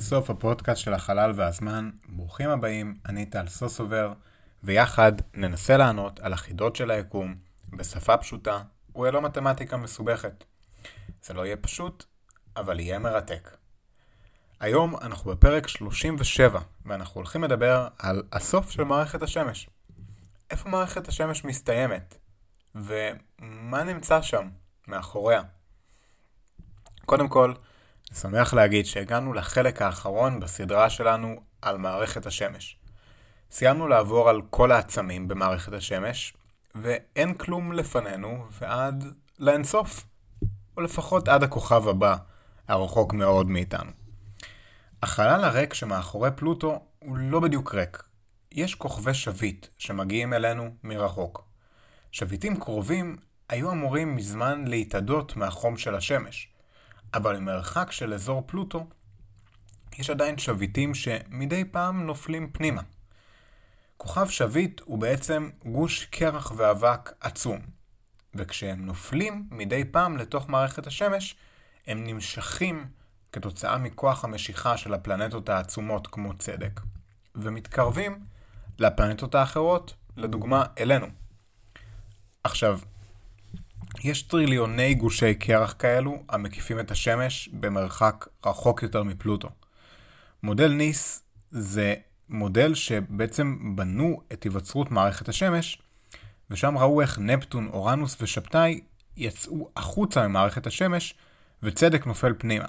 אינסוף הפודקאסט של החלל והזמן, ברוכים הבאים, אני טל סוסובר, ויחד ננסה לענות על החידות של היקום בשפה פשוטה וללא מתמטיקה מסובכת. זה לא יהיה פשוט, אבל יהיה מרתק. היום אנחנו בפרק 37, ואנחנו הולכים לדבר על הסוף של מערכת השמש. איפה מערכת השמש מסתיימת? ומה נמצא שם, מאחוריה? קודם כל, שמח להגיד שהגענו לחלק האחרון בסדרה שלנו על מערכת השמש. סיימנו לעבור על כל העצמים במערכת השמש, ואין כלום לפנינו ועד לאינסוף, או לפחות עד הכוכב הבא, הרחוק מאוד מאיתנו. החלל הריק שמאחורי פלוטו הוא לא בדיוק ריק. יש כוכבי שביט שמגיעים אלינו מרחוק. שביטים קרובים היו אמורים מזמן להתאדות מהחום של השמש, אבל ממרחק של אזור פלוטו, יש עדיין שביטים שמדי פעם נופלים פנימה. כוכב שביט הוא בעצם גוש קרח ואבק עצום, וכשהם נופלים מדי פעם לתוך מערכת השמש, הם נמשכים כתוצאה מכוח המשיכה של הפלנטות העצומות כמו צדק, ומתקרבים לפלנטות האחרות, לדוגמה אלינו. עכשיו, יש טריליוני גושי קרח כאלו המקיפים את השמש במרחק רחוק יותר מפלוטו. מודל ניס זה מודל שבעצם בנו את היווצרות מערכת השמש, ושם ראו איך נפטון, אורנוס ושבתאי יצאו החוצה ממערכת השמש, וצדק נופל פנימה.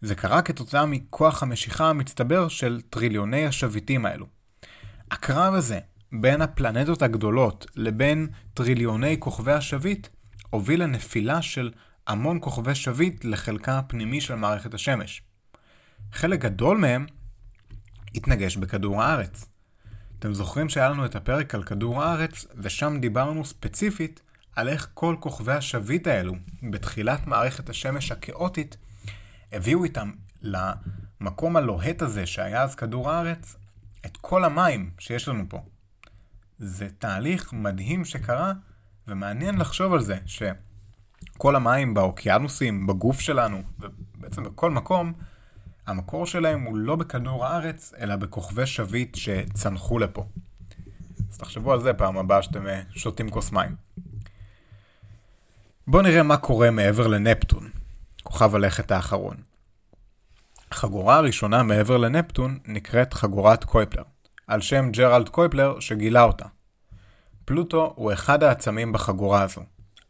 זה קרה כתוצאה מכוח המשיכה המצטבר של טריליוני השביטים האלו. הקרב הזה בין הפלנטות הגדולות לבין טריליוני כוכבי השביט הוביל לנפילה של המון כוכבי שביט לחלקה הפנימי של מערכת השמש. חלק גדול מהם התנגש בכדור הארץ. אתם זוכרים שהיה לנו את הפרק על כדור הארץ, ושם דיברנו ספציפית על איך כל כוכבי השביט האלו, בתחילת מערכת השמש הכאוטית, הביאו איתם למקום הלוהט הזה שהיה אז כדור הארץ, את כל המים שיש לנו פה. זה תהליך מדהים שקרה, ומעניין לחשוב על זה, שכל המים באוקיינוסים, בגוף שלנו, ובעצם בכל מקום, המקור שלהם הוא לא בכדור הארץ, אלא בכוכבי שביט שצנחו לפה. אז תחשבו על זה פעם הבאה שאתם אה, שותים כוס מים. בואו נראה מה קורה מעבר לנפטון, כוכב הלכת האחרון. החגורה הראשונה מעבר לנפטון נקראת חגורת קויפלר, על שם ג'רלד קויפלר שגילה אותה. פלוטו הוא אחד העצמים בחגורה הזו,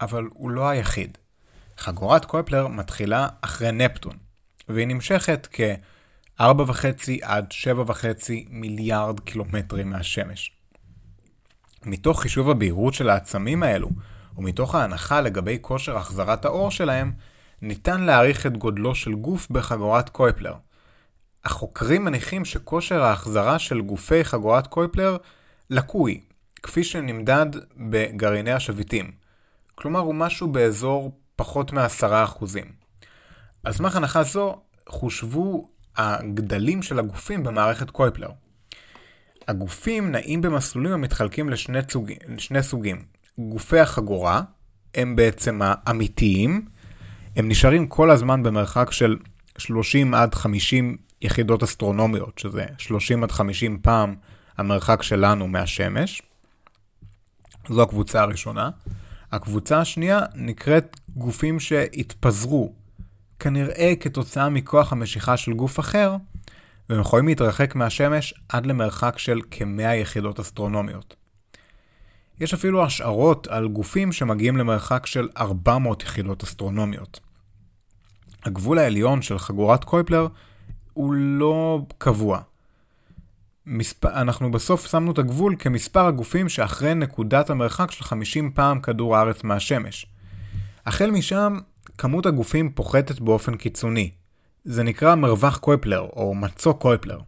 אבל הוא לא היחיד. חגורת קויפלר מתחילה אחרי נפטון, והיא נמשכת כ-4.5 עד 7.5 מיליארד קילומטרים מהשמש. מתוך חישוב הבהירות של העצמים האלו, ומתוך ההנחה לגבי כושר החזרת האור שלהם, ניתן להעריך את גודלו של גוף בחגורת קויפלר. החוקרים מניחים שכושר ההחזרה של גופי חגורת קויפלר לקוי, כפי שנמדד בגרעיני השביטים. כלומר, הוא משהו באזור פחות מ-10%. על סמך הנחה זו, חושבו הגדלים של הגופים במערכת קויפלר. הגופים נעים במסלולים המתחלקים לשני סוגים, לשני סוגים. גופי החגורה הם בעצם האמיתיים, הם נשארים כל הזמן במרחק של 30 עד 50 יחידות אסטרונומיות, שזה 30 עד 50 פעם המרחק שלנו מהשמש. זו הקבוצה הראשונה. הקבוצה השנייה נקראת גופים שהתפזרו, כנראה כתוצאה מכוח המשיכה של גוף אחר, והם יכולים להתרחק מהשמש עד למרחק של כ-100 יחידות אסטרונומיות. יש אפילו השערות על גופים שמגיעים למרחק של 400 יחידות אסטרונומיות. הגבול העליון של חגורת קויפלר הוא לא קבוע. מספ... אנחנו בסוף שמנו את הגבול כמספר הגופים שאחרי נקודת המרחק של 50 פעם כדור הארץ מהשמש. החל משם, כמות הגופים פוחתת באופן קיצוני. זה נקרא מרווח קויפלר, או מצוק קויפלר.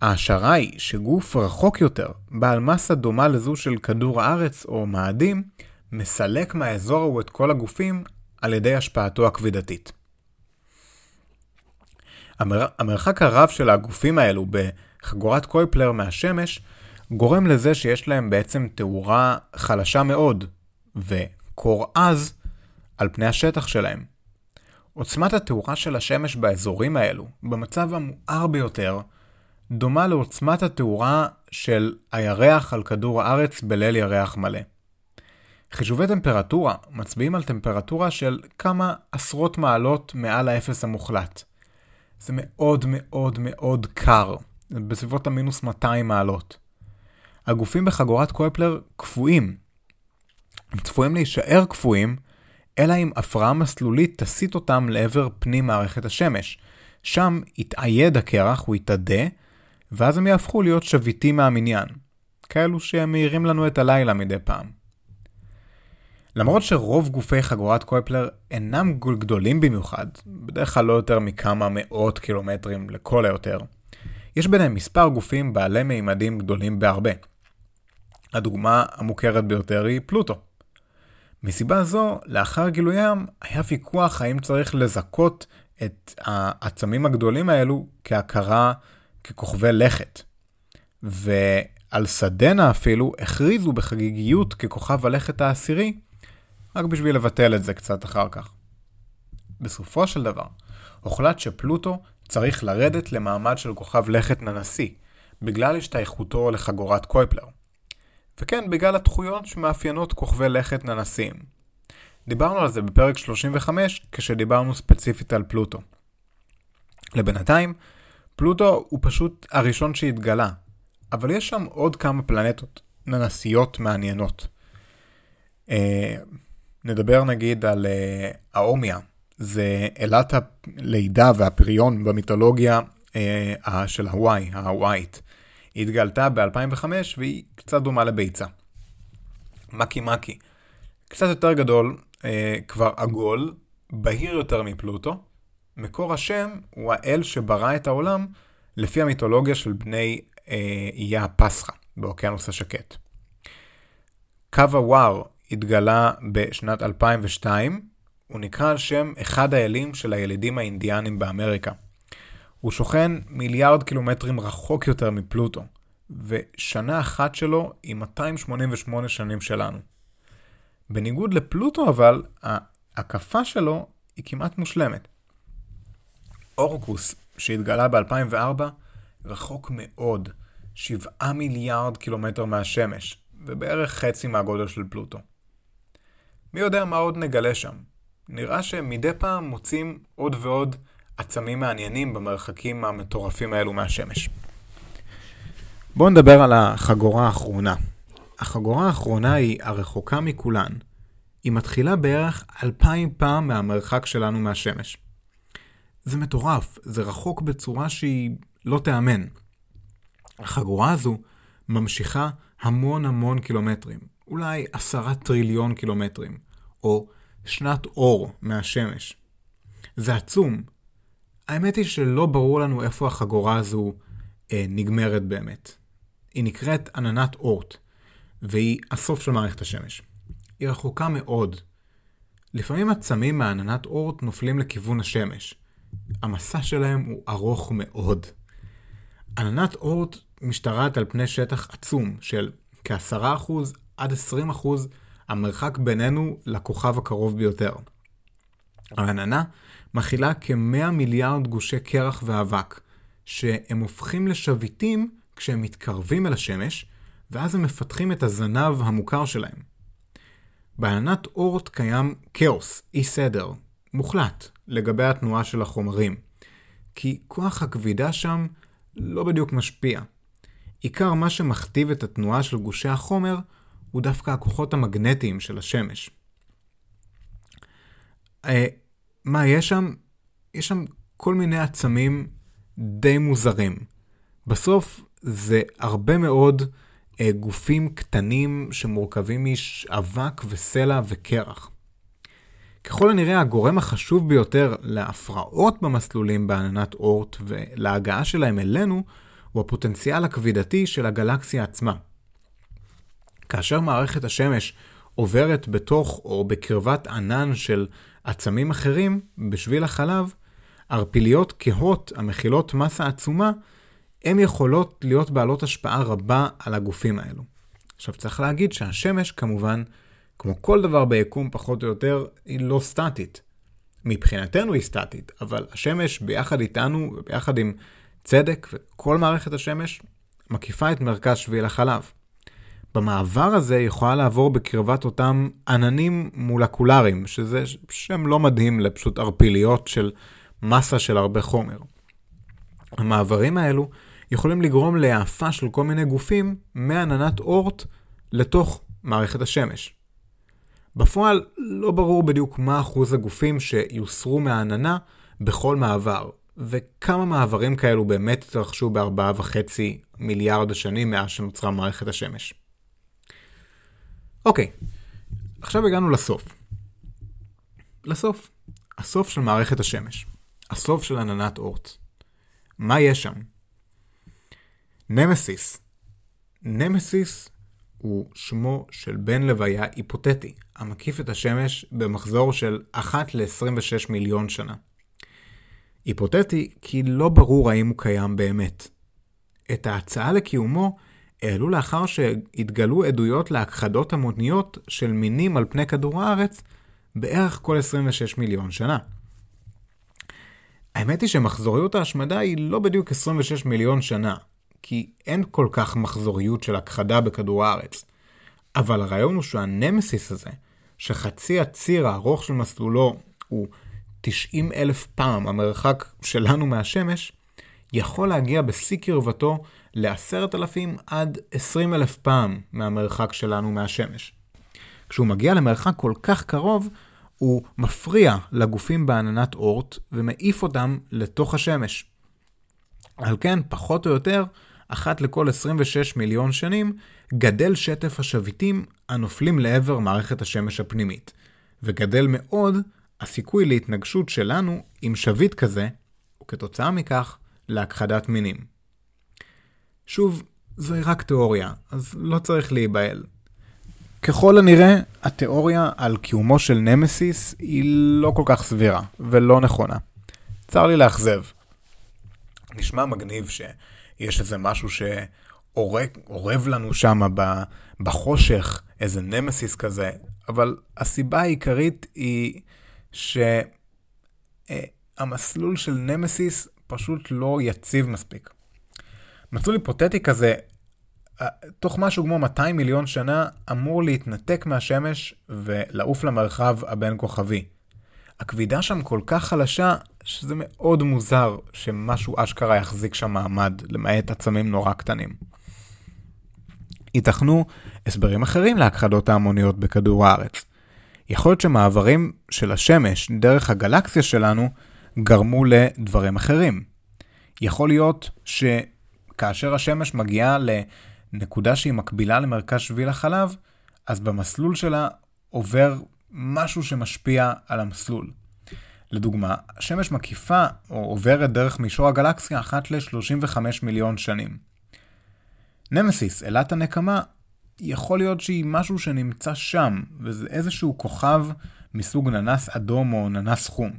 ההשערה היא שגוף רחוק יותר, בעל מסה דומה לזו של כדור הארץ או מאדים, מסלק מהאזור ההוא את כל הגופים על ידי השפעתו הכבידתית. המר... המרחק הרב של הגופים האלו בחגורת קויפלר מהשמש גורם לזה שיש להם בעצם תאורה חלשה מאוד וקור עז על פני השטח שלהם. עוצמת התאורה של השמש באזורים האלו, במצב המואר ביותר, דומה לעוצמת התאורה של הירח על כדור הארץ בליל ירח מלא. חישובי טמפרטורה מצביעים על טמפרטורה של כמה עשרות מעלות מעל האפס המוחלט. זה מאוד מאוד מאוד קר, בסביבות המינוס 200 מעלות. הגופים בחגורת קויפלר קפואים. הם צפויים להישאר קפואים, אלא אם הפרעה מסלולית תסיט אותם לעבר פנים מערכת השמש. שם יתאייד הקרח, הוא יתאדה, ואז הם יהפכו להיות שביטים מהמניין. כאלו שהם מאירים לנו את הלילה מדי פעם. למרות שרוב גופי חגורת קויפלר אינם גדולים במיוחד, בדרך כלל לא יותר מכמה מאות קילומטרים לכל היותר, יש ביניהם מספר גופים בעלי מימדים גדולים בהרבה. הדוגמה המוכרת ביותר היא פלוטו. מסיבה זו, לאחר גילוים, היה ויכוח האם צריך לזכות את העצמים הגדולים האלו כהכרה ככוכבי לכת. ועל סדנה אפילו הכריזו בחגיגיות ככוכב הלכת העשירי, רק בשביל לבטל את זה קצת אחר כך. בסופו של דבר, הוחלט שפלוטו צריך לרדת למעמד של כוכב לכת ננסי, בגלל השתייכותו לחגורת קויפלר. וכן, בגלל התכויות שמאפיינות כוכבי לכת ננסיים. דיברנו על זה בפרק 35, כשדיברנו ספציפית על פלוטו. לבינתיים, פלוטו הוא פשוט הראשון שהתגלה, אבל יש שם עוד כמה פלנטות ננסיות מעניינות. אה, נדבר נגיד על אה, האומיה, זה אלת הלידה והפריון במיתולוגיה אה, של הוואי, ההוואית. היא התגלתה ב-2005 והיא קצת דומה לביצה. מקי מקי, קצת יותר גדול, אה, כבר עגול, בהיר יותר מפלוטו. מקור השם הוא האל שברא את העולם לפי המיתולוגיה של בני אה, איי הפסחא באוקיינוס השקט. קו הוואר התגלה בשנת 2002, הוא נקרא על שם אחד האלים של הילידים האינדיאנים באמריקה. הוא שוכן מיליארד קילומטרים רחוק יותר מפלוטו, ושנה אחת שלו היא 288 שנים שלנו. בניגוד לפלוטו אבל, ההקפה שלו היא כמעט מושלמת. אורקוס, שהתגלה ב-2004, רחוק מאוד, 7 מיליארד קילומטר מהשמש, ובערך חצי מהגודל של פלוטו. מי יודע מה עוד נגלה שם? נראה שמדי פעם מוצאים עוד ועוד עצמים מעניינים במרחקים המטורפים האלו מהשמש. בואו נדבר על החגורה האחרונה. החגורה האחרונה היא הרחוקה מכולן. היא מתחילה בערך אלפיים פעם מהמרחק שלנו מהשמש. זה מטורף, זה רחוק בצורה שהיא לא תיאמן. החגורה הזו ממשיכה המון המון קילומטרים, אולי עשרה טריליון קילומטרים, או שנת אור מהשמש. זה עצום. האמת היא שלא ברור לנו איפה החגורה הזו אה, נגמרת באמת. היא נקראת עננת אורט, והיא הסוף של מערכת השמש. היא רחוקה מאוד. לפעמים עצמים מעננת אורט נופלים לכיוון השמש. המסע שלהם הוא ארוך מאוד. עננת אורט משתרעת על פני שטח עצום של כ-10% עד 20% המרחק בינינו לכוכב הקרוב ביותר. העננה מכילה כ-100 מיליארד גושי קרח ואבק, שהם הופכים לשביטים כשהם מתקרבים אל השמש, ואז הם מפתחים את הזנב המוכר שלהם. בעננת אורט קיים כאוס, אי סדר, מוחלט, לגבי התנועה של החומרים, כי כוח הכבידה שם לא בדיוק משפיע. עיקר מה שמכתיב את התנועה של גושי החומר הוא דווקא הכוחות המגנטיים של השמש. אה, מה יש שם? יש שם כל מיני עצמים די מוזרים. בסוף זה הרבה מאוד אה, גופים קטנים שמורכבים מאבק וסלע וקרח. ככל הנראה הגורם החשוב ביותר להפרעות במסלולים בעננת אורט ולהגעה שלהם אלינו הוא הפוטנציאל הכבידתי של הגלקסיה עצמה. כאשר מערכת השמש עוברת בתוך או בקרבת ענן של עצמים אחרים, בשביל החלב, ערפיליות כהות המכילות מסה עצומה, הן יכולות להיות בעלות השפעה רבה על הגופים האלו. עכשיו צריך להגיד שהשמש כמובן, כמו כל דבר ביקום פחות או יותר, היא לא סטטית. מבחינתנו היא סטטית, אבל השמש ביחד איתנו וביחד עם צדק וכל מערכת השמש מקיפה את מרכז שביל החלב. במעבר הזה יכולה לעבור בקרבת אותם עננים מולקולריים, שזה שם לא מדהים לפשוט ערפיליות של מסה של הרבה חומר. המעברים האלו יכולים לגרום להאפה של כל מיני גופים מעננת אורט לתוך מערכת השמש. בפועל לא ברור בדיוק מה אחוז הגופים שיוסרו מהעננה בכל מעבר, וכמה מעברים כאלו באמת התרחשו בארבעה וחצי מיליארד השנים מאז שנוצרה מערכת השמש. אוקיי, עכשיו הגענו לסוף. לסוף. הסוף של מערכת השמש. הסוף של עננת אורט. מה יש שם? נמסיס. נמסיס הוא שמו של בן לוויה היפותטי, המקיף את השמש במחזור של 1 ל-26 מיליון שנה. היפותטי כי לא ברור האם הוא קיים באמת. את ההצעה לקיומו העלו לאחר שהתגלו עדויות להכחדות המוניות של מינים על פני כדור הארץ בערך כל 26 מיליון שנה. האמת היא שמחזוריות ההשמדה היא לא בדיוק 26 מיליון שנה, כי אין כל כך מחזוריות של הכחדה בכדור הארץ. אבל הרעיון הוא שהנמסיס הזה, שחצי הציר הארוך של מסלולו הוא 90 אלף פעם המרחק שלנו מהשמש, יכול להגיע בשיא קרבתו ל-10,000 עד 20,000 פעם מהמרחק שלנו מהשמש. כשהוא מגיע למרחק כל כך קרוב, הוא מפריע לגופים בעננת אורט ומעיף אותם לתוך השמש. על כן, פחות או יותר, אחת לכל 26 מיליון שנים, גדל שטף השביטים הנופלים לעבר מערכת השמש הפנימית, וגדל מאוד הסיכוי להתנגשות שלנו עם שביט כזה, וכתוצאה מכך, להכחדת מינים. שוב, זוהי רק תיאוריה, אז לא צריך להיבהל. ככל הנראה, התיאוריה על קיומו של נמסיס היא לא כל כך סבירה, ולא נכונה. צר לי לאכזב. נשמע מגניב שיש איזה משהו שאורב לנו שם בחושך, איזה נמסיס כזה, אבל הסיבה העיקרית היא שהמסלול של נמסיס פשוט לא יציב מספיק. מסלול היפותטי כזה, אה, תוך משהו כמו 200 מיליון שנה, אמור להתנתק מהשמש ולעוף למרחב הבין כוכבי. הכבידה שם כל כך חלשה, שזה מאוד מוזר שמשהו אשכרה יחזיק שם מעמד, למעט עצמים נורא קטנים. ייתכנו הסברים אחרים להכחדות ההמוניות בכדור הארץ. יכול להיות שמעברים של השמש דרך הגלקסיה שלנו גרמו לדברים אחרים. יכול להיות שכאשר השמש מגיעה לנקודה שהיא מקבילה למרכז שביל החלב, אז במסלול שלה עובר משהו שמשפיע על המסלול. לדוגמה, השמש מקיפה או עוברת דרך מישור הגלקסיה אחת ל-35 מיליון שנים. נמסיס, אלת הנקמה, יכול להיות שהיא משהו שנמצא שם, וזה איזשהו כוכב מסוג ננס אדום או ננס חום.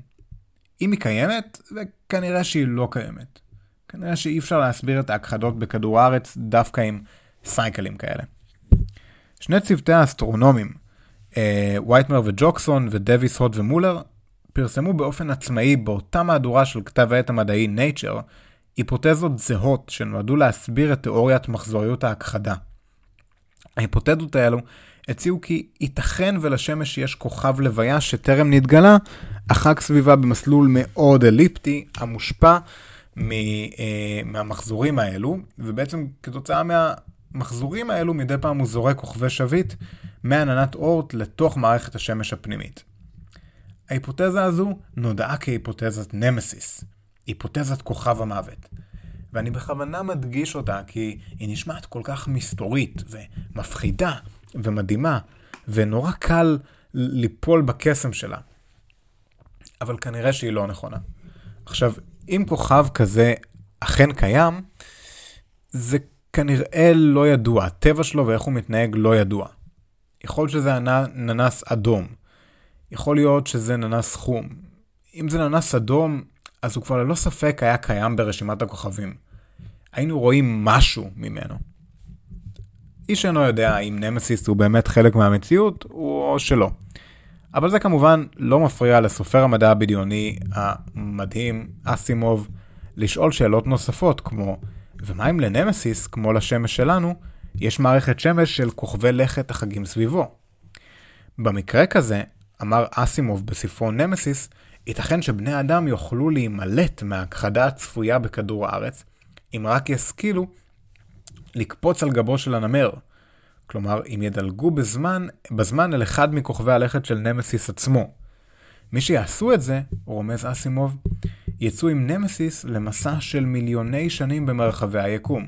אם היא קיימת, וכנראה שהיא לא קיימת. כנראה שאי אפשר להסביר את ההכחדות בכדור הארץ דווקא עם סייקלים כאלה. שני צוותי האסטרונומים, אה, וייטמר וג'וקסון ודוויס הוט ומולר, פרסמו באופן עצמאי באותה מהדורה של כתב העת המדעי Nature, היפותזות זהות שנועדו להסביר את תיאוריית מחזוריות ההכחדה. ההיפותזות האלו הציעו כי ייתכן ולשמש יש כוכב לוויה שטרם נתגלה, החג סביבה במסלול מאוד אליפטי, המושפע אה, מהמחזורים האלו, ובעצם כתוצאה מהמחזורים האלו מדי פעם הוא זורק כוכבי שביט מעננת אורט לתוך מערכת השמש הפנימית. ההיפותזה הזו נודעה כהיפותזת נמסיס, היפותזת כוכב המוות. ואני בכוונה מדגיש אותה כי היא נשמעת כל כך מסתורית ומפחידה ומדהימה, ונורא קל ליפול בקסם שלה. אבל כנראה שהיא לא נכונה. עכשיו, אם כוכב כזה אכן קיים, זה כנראה לא ידוע. הטבע שלו ואיך הוא מתנהג לא ידוע. יכול שזה ננס אדום. יכול להיות שזה ננס חום. אם זה ננס אדום, אז הוא כבר ללא ספק היה קיים ברשימת הכוכבים. היינו רואים משהו ממנו. איש אינו יודע אם נמסיס הוא באמת חלק מהמציאות או שלא. אבל זה כמובן לא מפריע לסופר המדע הבדיוני המדהים, אסימוב, לשאול שאלות נוספות כמו, ומה אם לנמסיס, כמו לשמש שלנו, יש מערכת שמש של כוכבי לכת החגים סביבו? במקרה כזה, אמר אסימוב בספרו נמסיס, ייתכן שבני אדם יוכלו להימלט מההכחדה הצפויה בכדור הארץ, אם רק ישכילו לקפוץ על גבו של הנמר. כלומר, אם ידלגו בזמן, בזמן אל אחד מכוכבי הלכת של נמסיס עצמו. מי שיעשו את זה, רומז אסימוב, יצאו עם נמסיס למסע של מיליוני שנים במרחבי היקום.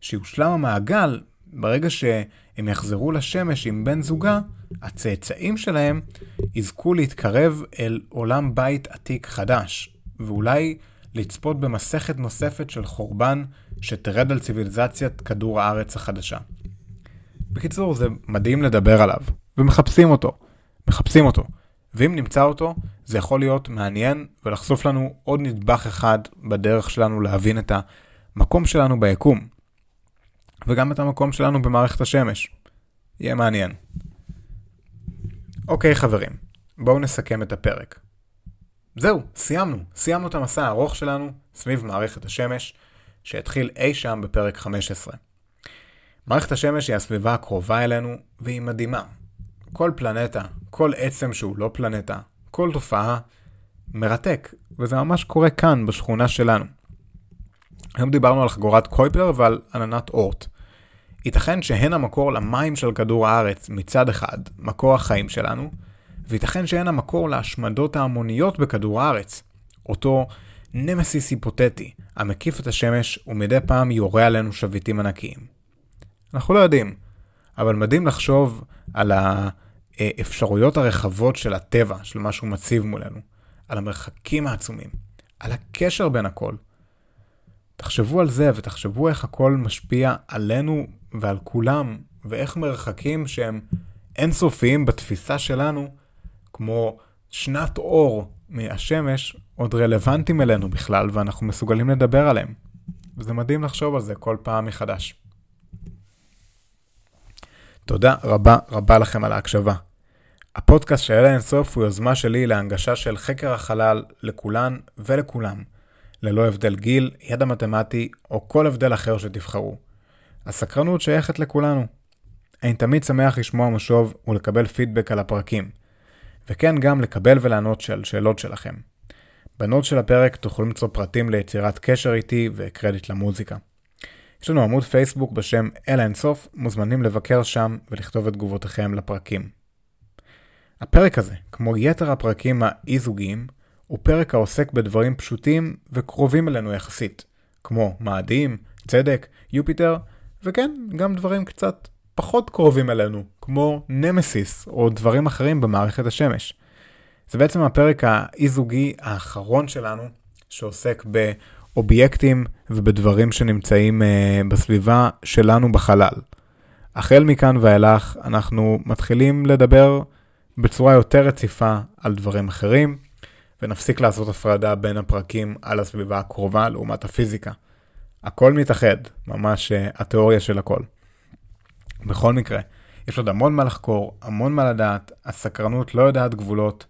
כשיושלם המעגל, ברגע שהם יחזרו לשמש עם בן זוגה, הצאצאים שלהם יזכו להתקרב אל עולם בית עתיק חדש, ואולי לצפות במסכת נוספת של חורבן שתרד על ציוויליזציית כדור הארץ החדשה. בקיצור, זה מדהים לדבר עליו, ומחפשים אותו. מחפשים אותו. ואם נמצא אותו, זה יכול להיות מעניין ולחשוף לנו עוד נדבך אחד בדרך שלנו להבין את המקום שלנו ביקום. וגם את המקום שלנו במערכת השמש. יהיה מעניין. אוקיי חברים, בואו נסכם את הפרק. זהו, סיימנו. סיימנו את המסע הארוך שלנו סביב מערכת השמש, שהתחיל אי שם בפרק 15. מערכת השמש היא הסביבה הקרובה אלינו, והיא מדהימה. כל פלנטה, כל עצם שהוא לא פלנטה, כל תופעה, מרתק, וזה ממש קורה כאן, בשכונה שלנו. היום דיברנו על חגורת קויפלר ועל עננת אורט. ייתכן שהן המקור למים של כדור הארץ מצד אחד, מקור החיים שלנו, וייתכן שהן המקור להשמדות ההמוניות בכדור הארץ, אותו נמסיס היפותטי, המקיף את השמש ומדי פעם יורה עלינו שביטים ענקיים. אנחנו לא יודעים, אבל מדהים לחשוב על האפשרויות הרחבות של הטבע, של מה שהוא מציב מולנו, על המרחקים העצומים, על הקשר בין הכל. תחשבו על זה ותחשבו איך הכל משפיע עלינו ועל כולם, ואיך מרחקים שהם אינסופיים בתפיסה שלנו, כמו שנת אור מהשמש, עוד רלוונטיים אלינו בכלל, ואנחנו מסוגלים לדבר עליהם. וזה מדהים לחשוב על זה כל פעם מחדש. תודה רבה רבה לכם על ההקשבה. הפודקאסט של אינסוף הוא יוזמה שלי להנגשה של חקר החלל לכולן ולכולם, ללא הבדל גיל, ידע מתמטי או כל הבדל אחר שתבחרו. הסקרנות שייכת לכולנו. אני תמיד שמח לשמוע משוב ולקבל פידבק על הפרקים. וכן גם לקבל ולענות על שאלות שלכם. בנוט של הפרק תוכלו למצוא פרטים ליצירת קשר איתי וקרדיט למוזיקה. יש לנו עמוד פייסבוק בשם אל האינסוף, מוזמנים לבקר שם ולכתוב את תגובותיכם לפרקים. הפרק הזה, כמו יתר הפרקים האי-זוגיים, הוא פרק העוסק בדברים פשוטים וקרובים אלינו יחסית, כמו מאדים, צדק, יופיטר, וכן, גם דברים קצת פחות קרובים אלינו, כמו נמסיס או דברים אחרים במערכת השמש. זה בעצם הפרק האי-זוגי האחרון שלנו, שעוסק באובייקטים ובדברים שנמצאים uh, בסביבה שלנו בחלל. החל מכאן ואילך אנחנו מתחילים לדבר בצורה יותר רציפה על דברים אחרים, ונפסיק לעשות הפרדה בין הפרקים על הסביבה הקרובה לעומת הפיזיקה. הכל מתאחד, ממש uh, התיאוריה של הכל. בכל מקרה, יש עוד המון מה לחקור, המון מה לדעת, הסקרנות לא יודעת גבולות,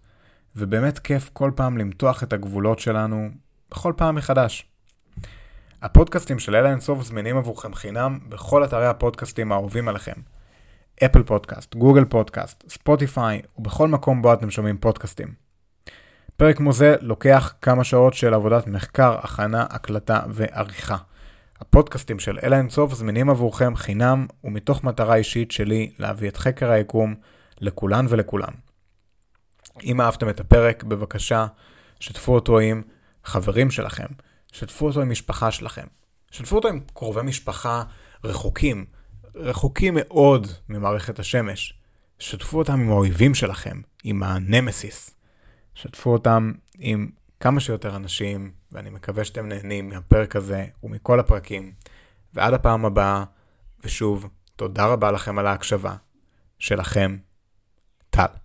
ובאמת כיף כל פעם למתוח את הגבולות שלנו בכל פעם מחדש. הפודקאסטים של אלה אינסוף זמינים עבורכם חינם בכל אתרי הפודקאסטים האהובים עליכם. אפל פודקאסט, גוגל פודקאסט, ספוטיפיי ובכל מקום בו אתם שומעים פודקאסטים. פרק כמו זה לוקח כמה שעות של עבודת מחקר, הכנה, הקלטה ועריכה. הפודקאסטים של אלה אינסוף זמינים עבורכם חינם ומתוך מטרה אישית שלי להביא את חקר היקום לכולן ולכולם. אם אהבתם את הפרק, בבקשה, שתפו אותו עם חברים שלכם, שתפו אותו עם משפחה שלכם, שתפו אותו עם קרובי משפחה רחוקים, רחוקים מאוד ממערכת השמש. שתפו אותם עם האויבים שלכם, עם הנמסיס. שתפו אותם עם כמה שיותר אנשים, ואני מקווה שאתם נהנים מהפרק הזה ומכל הפרקים. ועד הפעם הבאה, ושוב, תודה רבה לכם על ההקשבה. שלכם, טל.